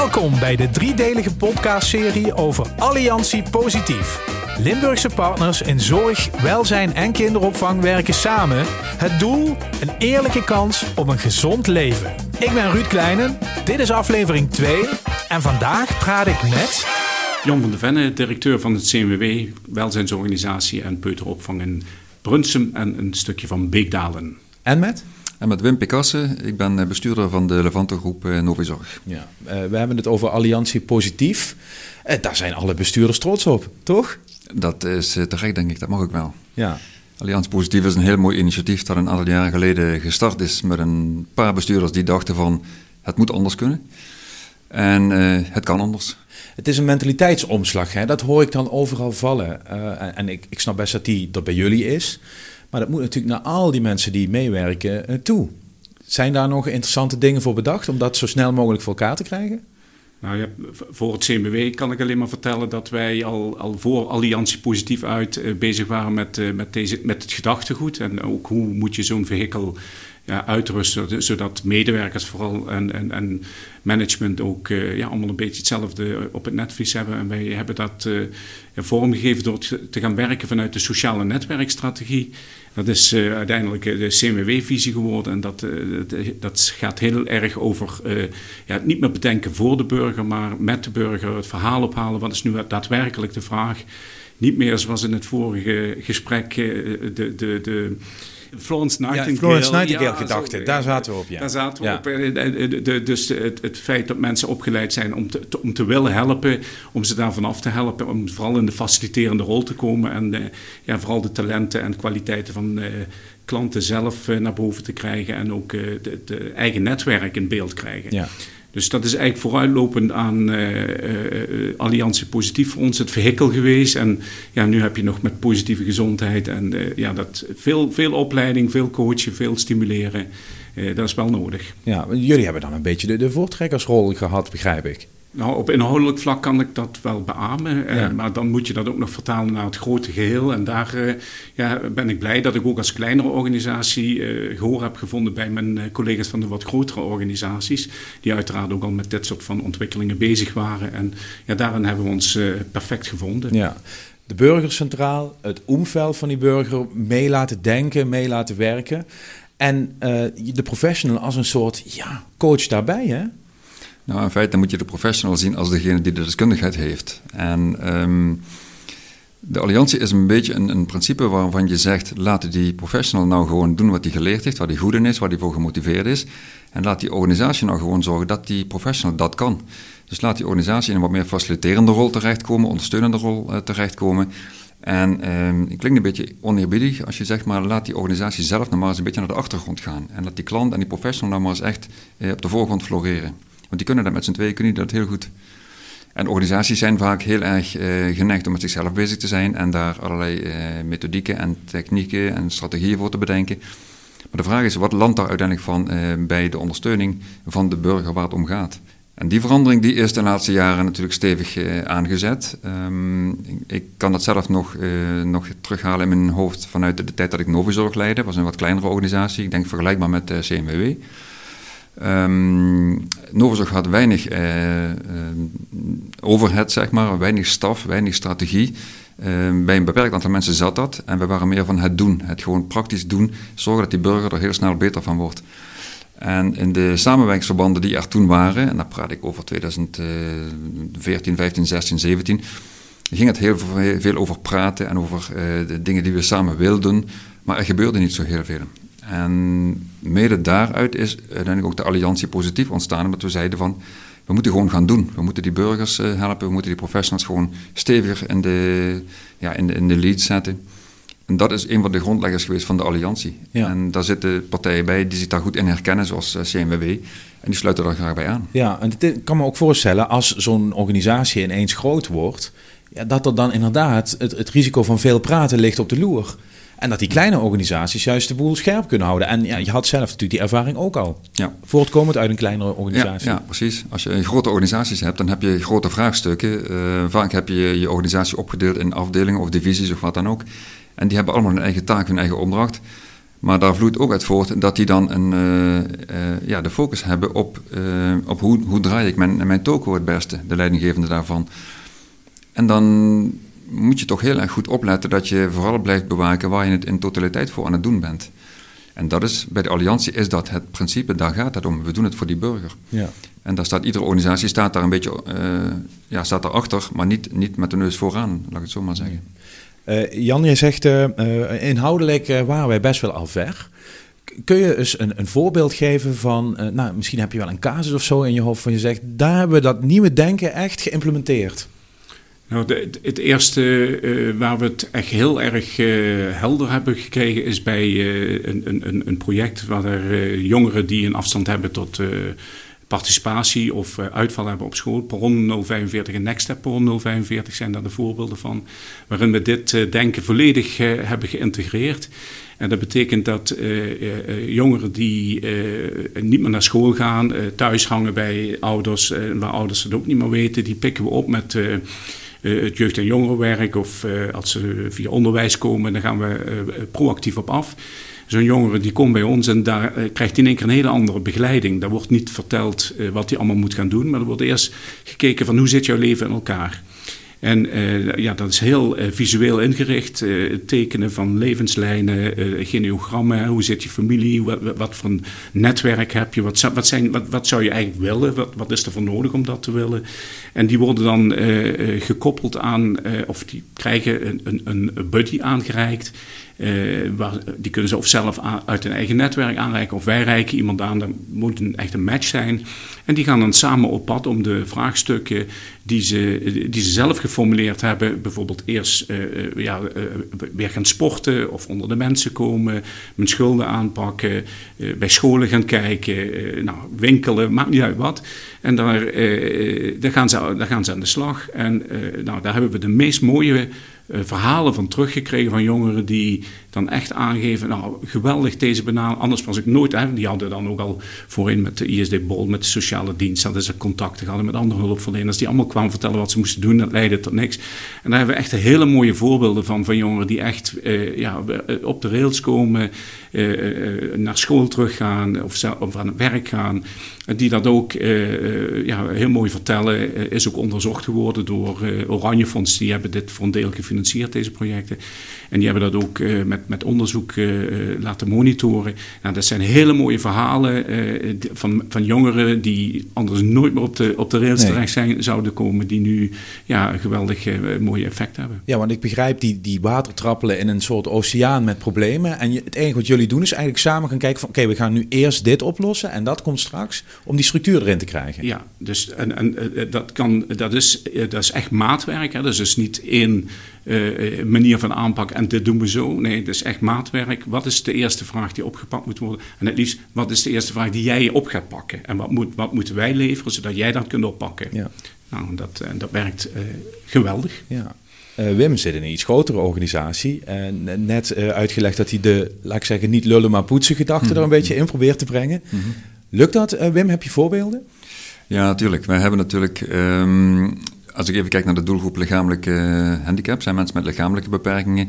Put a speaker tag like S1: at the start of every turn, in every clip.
S1: Welkom bij de driedelige podcastserie over Alliantie Positief. Limburgse partners in zorg, welzijn en kinderopvang werken samen. Het doel: een eerlijke kans op een gezond leven. Ik ben Ruud Kleinen, dit is aflevering 2 en vandaag praat ik met.
S2: Jan van de Venne, directeur van het CNWW, welzijnsorganisatie en peuteropvang in Brunsum en een stukje van Beekdalen.
S1: En met?
S3: En met Wim Picasse, ik ben eh, bestuurder van de Levante Groep eh, Novizorg.
S1: Ja, uh, we hebben het over Alliantie Positief. Daar zijn alle bestuurders trots op, toch?
S3: Dat is terecht, denk ik. Dat mag ook wel.
S1: Ja.
S3: Alliantie Positief is een heel mooi initiatief dat een aantal jaren geleden gestart is met een paar bestuurders die dachten van het moet anders kunnen. En het kan anders.
S1: Het is een mentaliteitsomslag, hè? dat hoor ik dan overal vallen. en, en ik, ik snap best dat die dat bij jullie is. Maar dat moet natuurlijk naar al die mensen die meewerken eh, toe. Zijn daar nog interessante dingen voor bedacht om dat zo snel mogelijk voor elkaar te krijgen?
S2: Nou voor het CMW kan ik alleen maar vertellen dat wij al, al voor Alliantie Positief uit uh, bezig waren met, uh, met, deze, met het gedachtegoed. En ook hoe moet je zo'n vehikel ja, uitrusten, zodat medewerkers vooral en, en, en management ook uh, ja, allemaal een beetje hetzelfde op het netvlies hebben. En wij hebben dat vormgegeven door te gaan werken vanuit de sociale netwerkstrategie. Dat is uh, uiteindelijk de CMW-visie geworden. En dat, uh, dat gaat heel erg over uh, ja, niet meer bedenken voor de burger, maar met de burger. Het verhaal ophalen. Wat is nu daadwerkelijk de vraag? Niet meer zoals in het vorige gesprek de, de, de,
S1: Florence Nightingale. Ja, Florence Nightingale gedachte, daar zaten we op. Ja.
S2: Daar zaten we op. De, dus het, het, feit dat mensen opgeleid zijn om te, om te willen helpen, om ze daarvan af te helpen, om vooral in de faciliterende rol te komen en uh, ja, vooral de talenten en kwaliteiten van uh, klanten zelf uh, naar boven te krijgen en ook het eigen netwerk in beeld krijgen.
S1: Ja.
S2: Dus dat is eigenlijk vooruitlopend aan uh, uh, Alliantie Positief voor ons het vehikel geweest. En ja, nu heb je nog met positieve gezondheid en uh, ja, dat, veel, veel opleiding, veel coachen, veel stimuleren. dat is wel nodig.
S1: Ja, jullie hebben dan een beetje de, de voortrekkersrol gehad, begrijp ik.
S2: Nou, op inhoudelijk vlak kan ik dat wel beamen. Ja. Uh, maar dan moet je dat ook nog vertalen naar het grote geheel. En daar uh, ja, ben ik blij dat ik ook als kleinere organisatie uh, gehoor heb gevonden bij mijn collega's van de wat grotere organisaties. Die uiteraard ook al met dit soort van ontwikkelingen bezig waren. En ja, daarin hebben we ons perfect gevonden.
S1: Ja. De burger centraal, het omveld van die burger mee laten denken, mee laten werken. En de professional als een soort ja, coach daarbij, hè?
S3: Nou, in feite moet je de professional zien als degene die de deskundigheid heeft. En um, de alliantie is een beetje een, principe waarvan je zegt: laat die professional nou gewoon doen wat hij geleerd heeft, waar hij goed in is, waar hij voor gemotiveerd is. En laat die organisatie nou gewoon zorgen dat die professional dat kan. Dus laat die organisatie in een wat meer faciliterende rol terechtkomen, ondersteunende rol uh, terechtkomen. En um, het klinkt een beetje oneerbiedig als je zegt, maar laat die organisatie zelf nou maar eens een beetje naar de achtergrond gaan. En laat die klant en die professional nou maar eens echt uh, op de voorgrond floreren. Want die kunnen dat met z'n tweeën, kunnen die dat heel goed. En organisaties zijn vaak heel erg uh, geneigd om met zichzelf bezig te zijn en daar allerlei uh, methodieken en technieken en strategieën voor te bedenken. Maar de vraag is, wat landt daar uiteindelijk van uh, bij de ondersteuning van de burger waar het om gaat? En die verandering die is de laatste jaren natuurlijk stevig aangezet. Um, ik kan dat zelf nog, nog terughalen in mijn hoofd vanuit de, de tijd dat ik Novizorg leidde. Was een wat kleinere organisatie, ik denk vergelijkbaar met CMWW. Um, Novozog had weinig uh, overhead, zeg maar, weinig staf, weinig strategie. Uh, bij een beperkt aantal mensen zat dat en we waren meer van het doen, het gewoon praktisch doen, zorgen dat die burger er heel snel beter van wordt. En in de samenwerkingsverbanden die er toen waren, en daar praat ik over 2014, 15, 16, 17, ging het heel veel over praten en over de dingen die we samen wilden, maar er gebeurde niet zo heel veel. En mede daaruit is uiteindelijk ook de alliantie positief ontstaan, omdat we zeiden van, we moeten gewoon gaan doen. We moeten die burgers eh, helpen, we moeten die professionals gewoon steviger in de, ja, in de, in de lead zetten. En dat is een van de grondleggers geweest van de alliantie.
S1: Ja.
S3: En daar zitten partijen bij die zich daar goed in herkennen, zoals eh, CNWW. En die sluiten daar graag bij aan.
S1: Ja, en ik kan me ook voorstellen, als zo'n organisatie ineens groot wordt, ja, dat er dan inderdaad het, het risico van veel praten ligt op de loer. En dat die kleine organisaties juist de boel scherp kunnen houden. En ja, je had zelf natuurlijk die ervaring ook al.
S3: Ja.
S1: Voortkomend uit een kleinere organisatie.
S3: Ja, ja, precies. Als je grote organisaties hebt, dan heb je grote vraagstukken. Uh, vaak heb je je organisatie opgedeeld in afdelingen of divisies of wat dan ook. En die hebben allemaal hun eigen taak, hun eigen opdracht. Maar daar vloeit ook uit voort dat die dan een, ja, de focus hebben op, op hoe, hoe draai ik mijn, mijn toko het beste, de leidinggevende daarvan. En dan moet je toch heel erg goed opletten dat je vooral blijft bewaken waar je het in totaliteit voor aan het doen bent. En dat is, bij de Alliantie is dat het principe, daar gaat het om. We doen het voor die burger. Ja. En daar staat, iedere organisatie staat daar een beetje uh, ja, staat daarachter, maar niet, niet met de neus vooraan, laat ik het zo maar zeggen.
S4: Uh, Jan, jij zegt uh, inhoudelijk waren wij best wel al ver. Kun je eens een, een voorbeeld geven van, nou, misschien heb je wel een casus of zo in je hoofd van je zegt, daar hebben we dat nieuwe denken echt geïmplementeerd.
S2: Nou, het eerste uh, waar we het echt heel erg uh, helder hebben gekregen is bij uh, een, een, een project waar er jongeren die een afstand hebben tot participatie of uitval hebben op school. Perron 045 en Nextstep Perron 045 zijn daar de voorbeelden van. Waarin we dit denken volledig hebben geïntegreerd. En dat betekent dat jongeren die niet meer naar school gaan, thuis hangen bij ouders, waar ouders het ook niet meer weten, die pikken we op met eh, het jeugd- en jongerenwerk of eh, als ze via onderwijs komen, dan gaan we eh, proactief op af. Zo'n jongere die komt bij ons en daar krijgt in één keer een hele andere begeleiding. Daar wordt niet verteld wat hij allemaal moet gaan doen, maar er wordt eerst gekeken van hoe zit jouw leven in elkaar. En uh, ja, dat is heel uh, visueel ingericht. Uh, tekenen van levenslijnen, geneogrammen. Hoe zit je familie? Wat, wat voor netwerk heb je? Wat, wat, zijn, wat, wat zou je eigenlijk willen? Wat, wat is er voor nodig om dat te willen? En die worden dan gekoppeld aan, of die krijgen een, een, een buddy aangereikt. Waar, die kunnen ze of zelf uit hun eigen netwerk aanreiken, of wij reiken iemand aan. Dat moet een, echt een match zijn. En die gaan dan samen op pad om de vraagstukken die ze, die ze zelf geformuleerd hebben. Bijvoorbeeld eerst uh, ja, uh, weer gaan sporten of onder de mensen komen, mijn schulden aanpakken, bij scholen gaan kijken, nou, winkelen, maakt niet uit wat. En daar, daar, gaan, ze, daar gaan ze aan de slag. En nou, daar hebben we de meest mooie verhalen van teruggekregen van jongeren die dan echt aangeven, nou geweldig deze benadering, anders was ik nooit, hè, die hadden dan ook al voorin met de ISD Bol, met de sociale dienst, hadden ze contacten gehad met andere hulpverleners, die allemaal kwamen vertellen wat ze moesten doen, dat leidde tot niks. En daar hebben we echt hele mooie voorbeelden van, van jongeren die echt uh, ja, eh, op de rails komen, uh, naar school teruggaan of, of aan het werk gaan, die dat ook ja, heel mooi vertellen, is ook onderzocht geworden door Oranje Fonds, die hebben dit voor een deel gefinancierd, deze projecten. En die hebben dat ook uh, met, met onderzoek uh, laten monitoren. Nou, dat zijn hele mooie verhalen uh, van, van jongeren die anders nooit meer op de, op de rails nee. terecht zijn, zouden komen, die nu ja, een geweldig mooie effect hebben.
S4: Ja, want ik begrijp die, die watertrappelen in een soort oceaan met problemen. En je, het enige wat jullie doen is eigenlijk samen gaan kijken van oké, okay, we gaan nu eerst dit oplossen en dat komt straks om die structuur erin te krijgen.
S2: Ja, dus en, en dat, kan, dat, is, dat is echt maatwerk. Hè? Dat is dus niet één uh, manier van aanpak en dit doen we zo. Nee, het is echt maatwerk. Wat is de eerste vraag die opgepakt moet worden? En het liefst, wat is de eerste vraag die jij op gaat pakken? En wat, moet, wat moeten wij leveren zodat jij dat kunt oppakken? Ja. Nou, dat, dat werkt uh, geweldig.
S4: Ja. Wim zit in een iets grotere organisatie. En net uitgelegd dat hij de, laat ik zeggen, niet lullen maar poetsen gedachte mm -hmm. er een beetje in probeert te brengen. Mm -hmm. Lukt dat, Wim? Heb je voorbeelden?
S3: Ja, natuurlijk. Wij hebben natuurlijk um, als ik even kijk naar de doelgroep lichamelijke eh, handicap, zijn mensen met lichamelijke beperkingen,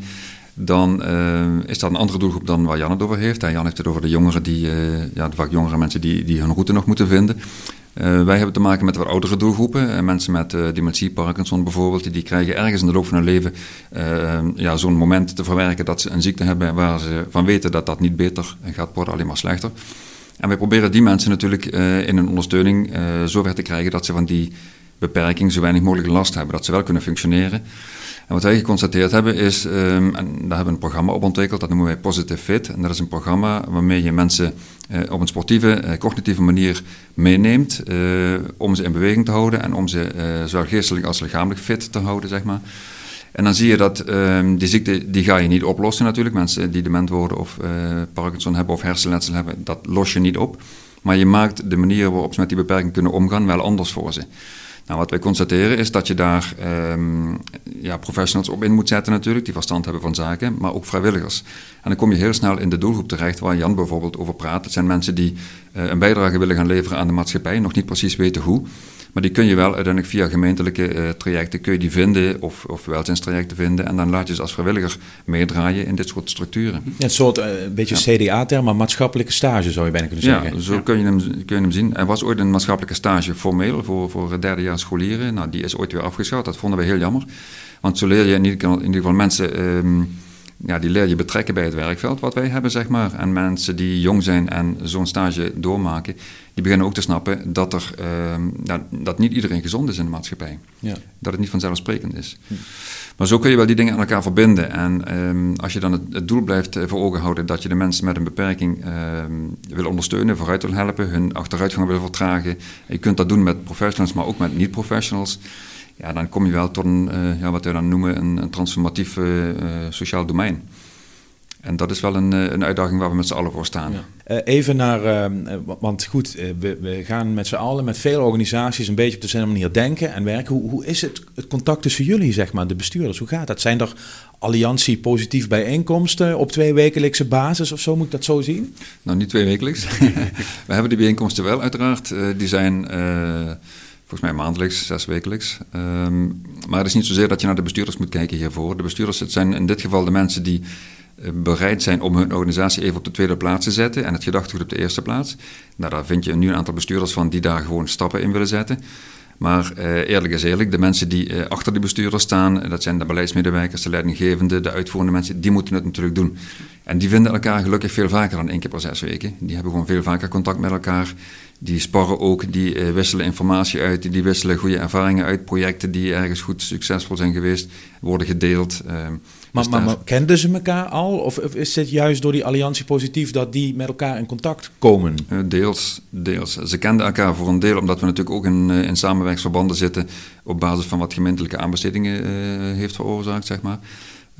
S3: dan uh, is dat een andere doelgroep dan waar Jan het over heeft. Jan heeft het over de jongeren, die, uh, ja, vaak jongere mensen die, die hun route nog moeten vinden. Wij hebben te maken met wat oudere doelgroepen. mensen met dementie, Parkinson bijvoorbeeld, die, die krijgen ergens in de loop van hun leven ja, zo'n moment te verwerken dat ze een ziekte hebben waar ze van weten dat dat niet beter gaat worden, alleen maar slechter. En wij proberen die mensen natuurlijk in een ondersteuning zover te krijgen dat ze van die beperking zo weinig mogelijk last hebben, dat ze wel kunnen functioneren. En wat wij geconstateerd hebben is, um, en daar hebben we een programma op ontwikkeld, dat noemen wij Positive Fit. En dat is een programma waarmee je mensen uh, op een sportieve, uh, cognitieve manier meeneemt uh, om ze in beweging te houden en om ze zowel geestelijk als lichamelijk fit te houden, zeg maar. En dan zie je dat um, die ziekte, die ga je niet oplossen natuurlijk. Mensen die dement worden of Parkinson hebben of hersenletsel hebben, dat los je niet op. Maar je maakt de manier waarop ze met die beperking kunnen omgaan wel anders voor ze. Nou, wat wij constateren is dat je daar um, ja, professionals op in moet zetten natuurlijk, die verstand hebben van zaken, maar ook vrijwilligers. En dan kom je heel snel in de doelgroep terecht waar Jan bijvoorbeeld over praat. Het zijn mensen die uh, een bijdrage willen gaan leveren aan de maatschappij, nog niet precies weten hoe. Maar die kun je wel uiteindelijk via gemeentelijke uh, trajecten kun je die vinden, of, of welzijnstrajecten vinden. En dan laat je ze als vrijwilliger meedraaien in dit soort structuren.
S4: Ja, een soort uh, beetje CDA-term, maar maatschappelijke stage zou je bijna kunnen zeggen.
S3: Ja, zo Kun, je hem, kun je hem zien. Er was ooit een maatschappelijke stage formeel voor, voor derdejaars scholieren. Nou, die is ooit weer afgeschaft. Dat vonden we heel jammer. Want zo leer je in ieder geval, in ieder geval mensen... Um, ja, die leer je betrekken bij het werkveld wat wij hebben, zeg maar. En mensen die jong zijn en zo'n stage doormaken, die beginnen ook te snappen dat, er, uh, dat, niet iedereen gezond is in de maatschappij. Ja. Dat het niet vanzelfsprekend is. Hm. Maar zo kun je wel die dingen aan elkaar verbinden. En um, als je dan het, het, doel blijft eh, voor ogen houden dat je de mensen met een beperking um, wil ondersteunen, vooruit wil helpen, hun achteruitgang wil vertragen. je kunt dat doen met professionals, maar ook met niet-professionals ja, dan kom je wel tot een, uh, ja, wat we dan noemen een, een transformatief uh, sociaal domein. En dat is wel een, een uitdaging waar we met z'n allen voor staan.
S4: Ja. Even naar, uh, want goed, we, we, gaan met z'n allen, met veel organisaties, een beetje op dezelfde manier denken en werken. Hoe, hoe is het, het contact tussen jullie, zeg maar, de bestuurders? Hoe gaat dat? Zijn er alliantie positief bijeenkomsten op twee wekelijkse basis of zo? Moet ik dat zo zien?
S3: Nou, niet twee wekelijks. we hebben die bijeenkomsten wel, uiteraard. die zijn volgens mij maandelijks, zes wekelijks. Um, maar het is niet zozeer dat je naar de bestuurders moet kijken hiervoor. De bestuurders het zijn in dit geval de mensen die eh, bereid zijn om hun organisatie even op de tweede plaats te zetten en het gedachtegoed op de eerste plaats. Nou, daar vind je nu een aantal bestuurders van die daar gewoon stappen in willen zetten. Maar eh, eerlijk is eerlijk, de mensen die eh, achter de bestuurders staan, dat zijn de beleidsmedewerkers, de leidinggevenden, de uitvoerende mensen, die moeten het natuurlijk doen. En die vinden elkaar gelukkig veel vaker dan één keer per zes weken. Die hebben gewoon veel vaker contact met elkaar. Die sparren ook, die uh, wisselen informatie uit, die wisselen goede ervaringen uit. Projecten die ergens goed succesvol zijn geweest, worden gedeeld. Uh,
S4: maar, maar, maar, kenden ze elkaar al? Of, is het juist door die alliantie positief dat die met elkaar in contact komen?
S3: Uh, deels, deels. Ze kenden elkaar voor een deel omdat we natuurlijk ook in, in samenwerksverbanden zitten op basis van wat gemeentelijke aanbestedingen heeft veroorzaakt, zeg maar.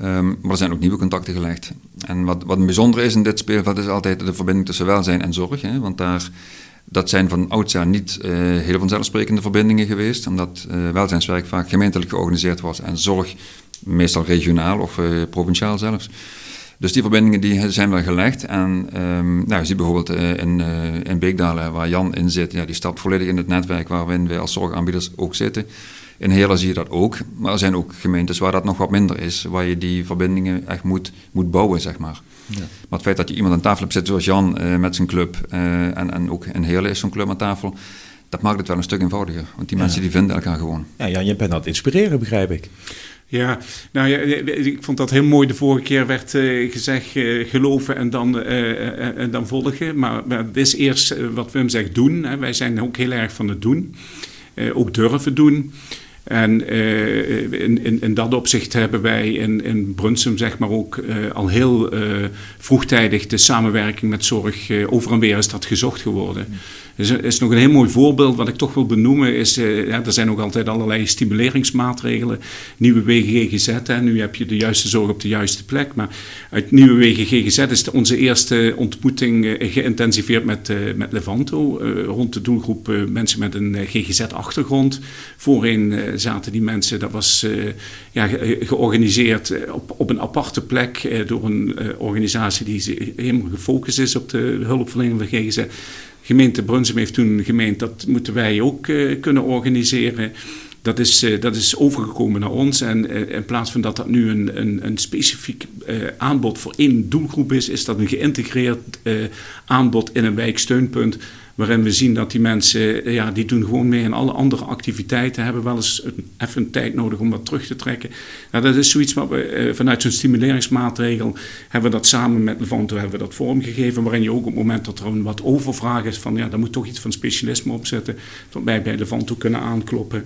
S3: Um, maar er zijn ook nieuwe contacten gelegd. En wat, wat bijzonder is in dit speelveld is altijd de verbinding tussen welzijn en zorg. Hè? Want daar dat zijn van oudsher niet uh, heel vanzelfsprekende verbindingen geweest, omdat uh, welzijnswerk vaak gemeentelijk georganiseerd was en zorg meestal regionaal of uh, provinciaal zelfs. Dus die verbindingen die zijn wel gelegd. En um, nou, je ziet bijvoorbeeld in, in Beekdalen, waar Jan in zit, ja, die stapt volledig in het netwerk waarin wij als zorgaanbieders ook zitten. In Heerlen zie je dat ook, maar er zijn ook gemeentes waar dat nog wat minder is, waar je die verbindingen echt moet, moet bouwen, zeg maar. Ja. Maar het feit dat je iemand aan tafel hebt zitten zoals Jan uh, met zijn club, uh, en, en ook in Heerlen is zo'n club aan tafel, dat maakt het wel een stuk eenvoudiger. Want die mensen die vinden elkaar gewoon.
S4: Ja, Jan, je bent aan het inspireren, begrijp ik.
S2: Ja, nou ja, ik vond dat heel mooi. De vorige keer werd uh, gezegd uh, geloven en dan, uh, en dan volgen. Maar, maar het is eerst wat Wim zegt doen. Hè. Wij zijn ook heel erg van het doen. ook durven doen. En uh, in, in, in, dat opzicht hebben wij in, in Brunsum zeg maar ook uh, al heel uh, vroegtijdig de samenwerking met zorg over en weer is dat gezocht geworden. Dus is nog een heel mooi voorbeeld wat ik toch wil benoemen. Is, uh, ja, er zijn ook altijd allerlei stimuleringsmaatregelen. Nieuwe Wegen GGZ. Hè. Nu heb je de juiste zorg op de juiste plek. Maar uit Nieuwe Wegen GGZ is onze eerste ontmoeting uh, geïntensiveerd met, uh, met Levanto. rond de doelgroep mensen met een GGZ-achtergrond. Voorheen zaten die mensen, dat was ja, georganiseerd op, op een aparte plek. door een organisatie die helemaal gefocust is op de hulpverlening van GGZ gemeente Brunsum heeft toen gemeend dat moeten wij ook uh, kunnen organiseren. Dat is, uh, dat is overgekomen naar ons. En uh, in plaats van dat dat nu een, een, een specifiek aanbod voor één doelgroep is, is dat een geïntegreerd aanbod in een wijksteunpunt waarin we zien dat die mensen, ja, die doen gewoon mee in alle andere activiteiten, hebben wel eens een, even een tijd nodig om wat terug te trekken. Nou, dat is zoiets wat we eh, vanuit zo'n stimuleringsmaatregel hebben we dat samen met Levanto hebben we dat vormgegeven, waarin je ook op het moment dat er een wat overvraag is van, ja, daar moet toch iets van specialisme op zetten, dat wij bij Levanto kunnen aankloppen.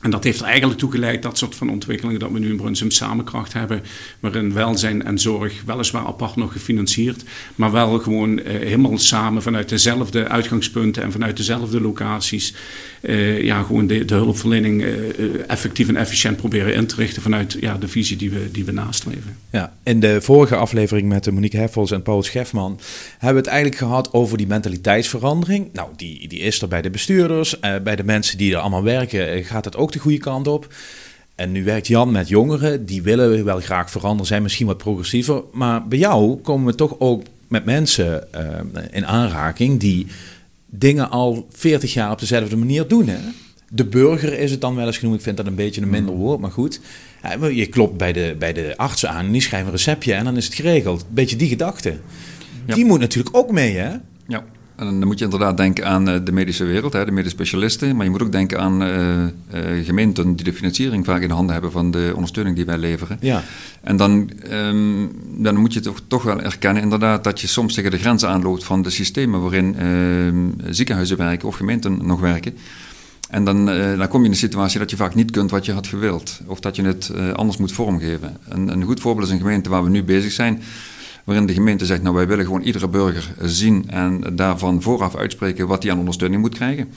S2: En dat heeft er eigenlijk toe geleid, dat soort van ontwikkelingen, dat we nu in Brunsum samenkracht hebben, waarin welzijn en zorg weliswaar apart nog gefinancierd, maar wel gewoon eh, helemaal samen vanuit dezelfde uitgangspunten en vanuit dezelfde locaties, eh, ja, gewoon de, de hulpverlening eh, effectief en efficiënt proberen in te richten vanuit ja, de visie die we, die we nastreven.
S4: Ja, in de vorige aflevering met Monique Heffels en Paul Schefman hebben we het eigenlijk gehad over die mentaliteitsverandering. Nou, die, die is er bij de bestuurders, bij de mensen die er allemaal werken, gaat het ook de goede kant op. En nu werkt Jan met jongeren, die willen wel graag veranderen, zijn misschien wat progressiever. Maar bij jou komen we toch ook met mensen uh, in aanraking die dingen al 40 jaar op dezelfde manier doen. Hè? de burger is het dan wel eens genoemd. Ik vind dat een beetje een minder woord, maar goed. je klopt bij de, bij de arts aan en die schrijven een receptje en dan is het geregeld. Beetje die gedachte. Die moet natuurlijk ook mee, hè?
S3: Ja. En dan moet je inderdaad denken aan eh, de medische wereld, de medisch specialisten. Maar je moet ook denken aan uh, gemeenten die de financiering vaak in handen hebben van de ondersteuning die wij leveren.
S4: Ja.
S3: En dan, ehm, dan moet je toch, toch wel erkennen inderdaad dat je soms tegen de grenzen aanloopt van de systemen waarin ehm, ziekenhuizen werken of gemeenten nog werken. En dan, dan kom je in de situatie dat je vaak niet kunt wat je had gewild. Of dat je het anders moet vormgeven. Een, een goed voorbeeld is een gemeente waar we nu bezig zijn waarin de gemeente zegt, nou wij willen gewoon iedere burger zien en daarvan vooraf uitspreken wat hij aan ondersteuning moet krijgen.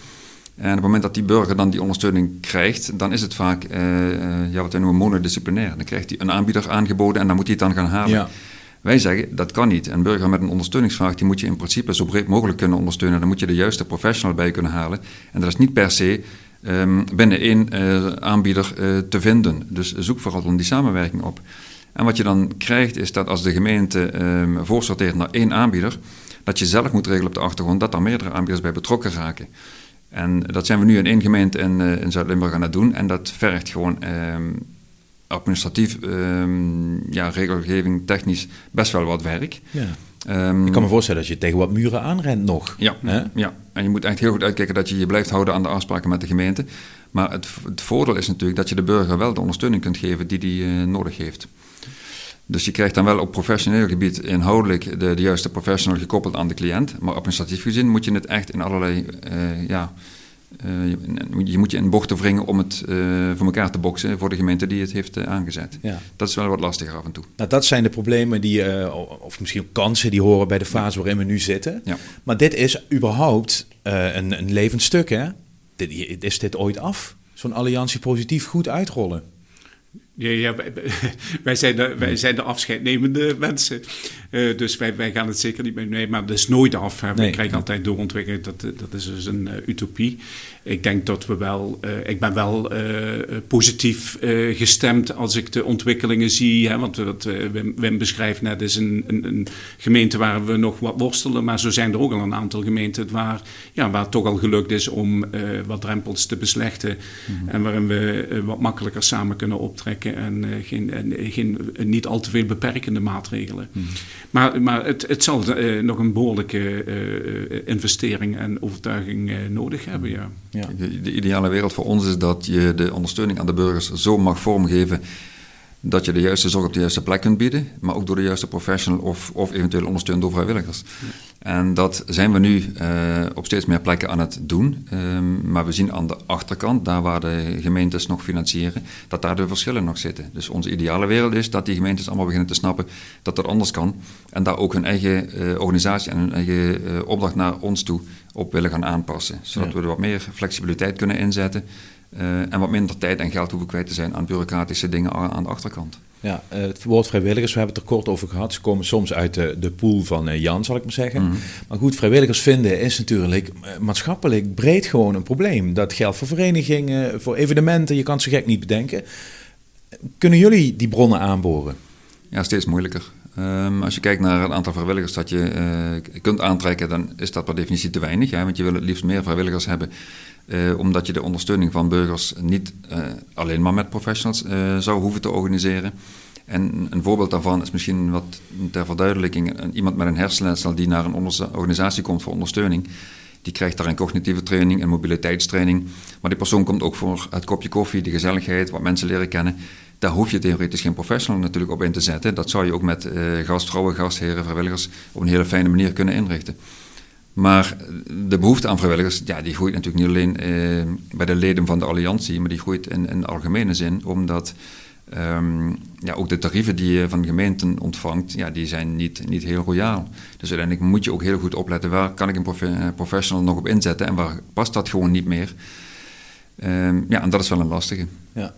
S3: En op het moment dat die burger dan die ondersteuning krijgt, dan is het vaak uh, ja, wat wij noemen monodisciplinair. Dan krijgt hij een aanbieder aangeboden en dan moet hij het dan gaan halen.
S4: Ja.
S3: Wij zeggen, dat kan niet. Een burger met een ondersteuningsvraag, die moet je in principe zo breed mogelijk kunnen ondersteunen. Dan moet je de juiste professional bij kunnen halen. En dat is niet per se um, binnen één uh, aanbieder uh, te vinden. Dus zoek vooral dan die samenwerking op. En wat je dan krijgt is dat als de gemeente um, voorsorteert naar één aanbieder, dat je zelf moet regelen op de achtergrond dat er meerdere aanbieders bij betrokken raken. En dat zijn we nu in één gemeente in, uh, in Zuid-Limburg aan het doen. En dat vergt gewoon um, administratief, um, ja, regelgeving, technisch best wel wat werk.
S4: Ja. Um, ik kan me voorstellen dat je tegen wat muren aanrent nog.
S3: Ja,
S4: hè?
S3: ja, en je moet echt heel goed uitkijken dat je je blijft houden aan de afspraken met de gemeente. Maar het, het voordeel is natuurlijk dat je de burger wel de ondersteuning kunt geven die die uh, nodig heeft. Dus je krijgt dan wel op professioneel gebied inhoudelijk de, de juiste professional gekoppeld aan de cliënt. Maar administratief gezien moet je het echt in allerlei, uh, ja, uh, je moet je in bochten wringen om het uh, voor elkaar te boksen voor de gemeente die het heeft aangezet.
S4: Ja.
S3: Dat is wel wat lastiger af en toe.
S4: Nou, dat zijn de problemen die, of misschien ook kansen die horen bij de fase waarin we nu zitten.
S3: Ja.
S4: Maar dit is überhaupt een, een levend stuk, hè? Dit, is dit ooit af? Zo'n alliantie positief goed uitrollen?
S2: Ja, ja wij, wij, zijn de, wij zijn de afscheidnemende mensen. Uh, dus wij, wij gaan het zeker niet meer nee, maar dat is nooit af. Hè. Nee. We krijgen altijd doorontwikkeling. Dat, dat is dus een uh, utopie. Ik denk dat we wel, uh, ik ben wel positief gestemd als ik de ontwikkelingen zie. Hè, want wat Wim, Wim, beschrijft net is een, een, een, gemeente waar we nog wat worstelen. Maar zo zijn er ook al een aantal gemeenten waar, ja, waar het toch al gelukt is om wat drempels te beslechten. Mm -hmm. En waarin we wat makkelijker samen kunnen optrekken. En, geen, en geen, niet al te veel beperkende maatregelen. -hmm. Maar, maar het, het zal uh, nog een behoorlijke uh, investering en overtuiging uh, nodig hebben. Ja.
S3: ja. De, de, ideale wereld voor ons is dat je de ondersteuning aan de burgers zo mag vormgeven dat je de juiste zorg op de juiste plek kunt bieden, maar ook door de juiste professional of, of eventueel ondersteund door vrijwilligers. En dat zijn we nu uh, op steeds meer plekken aan het doen. Um, maar we zien aan de achterkant, daar waar de gemeentes nog financieren, dat daar de verschillen nog zitten. Dus onze ideale wereld is dat die gemeentes allemaal beginnen te snappen dat dat anders kan. En daar ook hun eigen uh, organisatie en hun eigen uh, opdracht naar ons toe op willen gaan aanpassen. Zodat ja. we er wat meer flexibiliteit kunnen inzetten. Uh, en wat minder tijd en geld hoeven kwijt te zijn aan bureaucratische dingen aan de achterkant.
S4: Ja, uh, het woord vrijwilligers, we hebben het er kort over gehad. Ze komen soms uit de, de pool van uh, Jan, zal ik maar zeggen. Mm -hmm. Maar goed, vrijwilligers vinden is natuurlijk maatschappelijk breed gewoon een probleem. Dat geldt voor verenigingen, voor evenementen, je kan het zo gek niet bedenken. Kunnen jullie die bronnen aanboren?
S3: Ja, steeds moeilijker. Um, als je kijkt naar het aantal vrijwilligers dat je uh, kunt aantrekken, dan is dat per definitie te weinig. Hè? Want je wil het liefst meer vrijwilligers hebben, uh, omdat je de ondersteuning van burgers niet uh, alleen maar met professionals zou hoeven te organiseren. En een voorbeeld daarvan is misschien wat ter verduidelijking: iemand met een hersenletsel die naar een organisatie komt voor ondersteuning. Die krijgt daar een cognitieve training, een mobiliteitstraining. Maar die persoon komt ook voor het kopje koffie, de gezelligheid, wat mensen leren kennen. Daar hoef je theoretisch geen professional natuurlijk op in te zetten. Dat zou je ook met gastvrouwen, gastheren, vrijwilligers op een hele fijne manier kunnen inrichten. Maar de behoefte aan vrijwilligers, ja, die groeit natuurlijk niet alleen uh, bij de leden van de alliantie, maar die groeit in, in algemene zin, omdat um, ja, ook de tarieven die je van gemeenten ontvangt, ja, die zijn niet, niet heel royaal. Dus uiteindelijk moet je ook heel goed opletten, waar kan ik een prof professional nog op inzetten en waar past dat gewoon niet meer. Um, ja, en dat is wel een lastige.
S4: Ja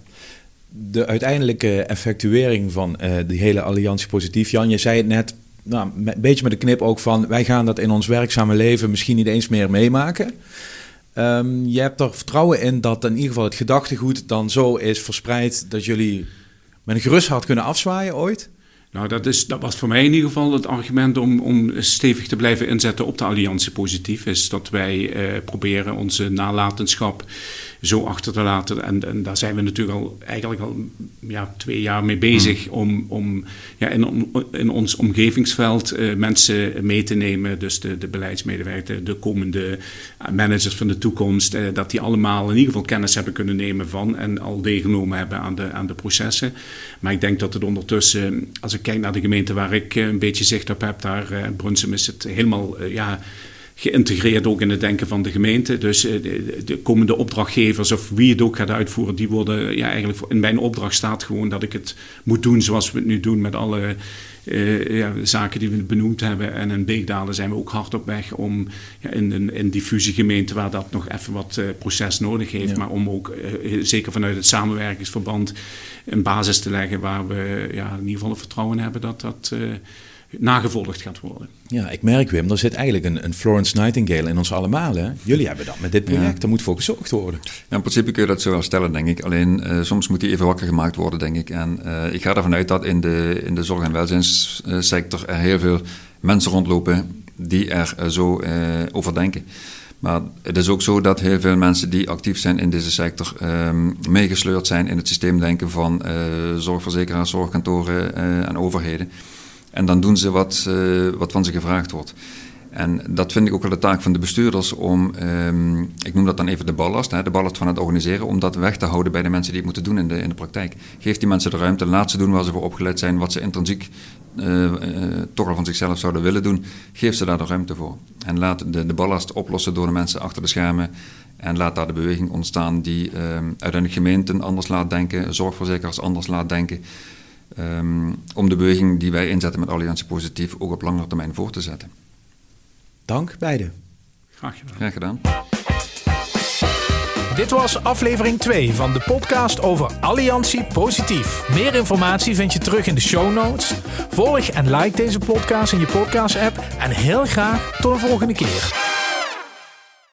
S4: de uiteindelijke effectuering van uh, die hele alliantie positief. Jan, je zei het net, nou, een beetje met de knip ook van... wij gaan dat in ons werkzame leven misschien niet eens meer meemaken. Um, je hebt er vertrouwen in dat in ieder geval het gedachtegoed dan zo is verspreid... dat jullie met een gerust hart kunnen afzwaaien ooit?
S2: Nou, dat, is, dat was voor mij in ieder geval het argument om, om stevig te blijven inzetten op de alliantie positief. Is dat wij uh, proberen onze nalatenschap zo achter te laten. En, en daar zijn we natuurlijk al eigenlijk al ja, twee jaar mee bezig hmm. om, om ja, in, in ons omgevingsveld uh, mensen mee te nemen. Dus de, de beleidsmedewerkers, de komende managers van de toekomst, uh, dat die allemaal in ieder geval kennis hebben kunnen nemen van en al deelgenomen hebben aan de, aan de processen. Maar ik denk dat het ondertussen, als ik kijk naar de gemeente waar ik een beetje zicht op heb, daar uh, Brunsum is het helemaal ja, geïntegreerd ook in het denken van de gemeente. Dus eh, de, komende opdrachtgevers of wie het ook gaat uitvoeren, die worden ja, eigenlijk in mijn opdracht staat gewoon dat ik het moet doen zoals we het nu doen met alle uh, ja, zaken die we benoemd hebben. En in Beekdalen zijn we ook hard op weg om ja, in een in diffuse gemeente waar dat nog even wat uh, proces nodig heeft, maar om ook zeker vanuit het samenwerkingsverband een basis te leggen waar we ja, in ieder geval het vertrouwen hebben dat dat nagevolgd gaat worden.
S4: Ja, ik merk Wim, er zit eigenlijk een, een Florence Nightingale in ons allemaal. Hè? Jullie hebben dat met dit project, ja. er moet voor gezorgd worden.
S3: Ja, in principe kun je dat zo wel stellen, denk ik. Alleen uh, soms moet die even wakker gemaakt worden, denk ik. En uh, ik ga ervan uit dat in de, in de zorg- en welzijnssector er heel veel mensen rondlopen die er uh, zo over denken. Maar het is ook zo dat heel veel mensen die actief zijn in deze sector um, meegesleurd zijn in het systeemdenken van zorgverzekeraars, zorgkantoren en overheden. En dan doen ze wat, uh, wat van ze gevraagd wordt. En dat vind ik ook wel de taak van de bestuurders om, um, ik noem dat dan even de ballast, hè, de ballast van het organiseren, om dat weg te houden bij de mensen die het moeten doen in de, in de praktijk. Geef die mensen de ruimte, laat ze doen waar ze voor opgeleid zijn, wat ze intrinsiek uh, uh, toch al van zichzelf zouden willen doen. Geef ze daar de ruimte voor. En laat de, de ballast oplossen door de mensen achter de schermen. En laat daar de beweging ontstaan die uh, uiteindelijk gemeenten anders laat denken, zorgverzekeraars anders laat denken. Um, om de beweging die wij inzetten met Alliantie Positief ook op langere termijn voor te zetten.
S4: Dank beiden.
S2: Graag gedaan.
S3: Graag gedaan.
S1: Dit was aflevering 2 van de podcast over Alliantie Positief. Meer informatie vind je terug in de show notes. Volg en like deze podcast in je podcast app en heel graag tot een volgende keer.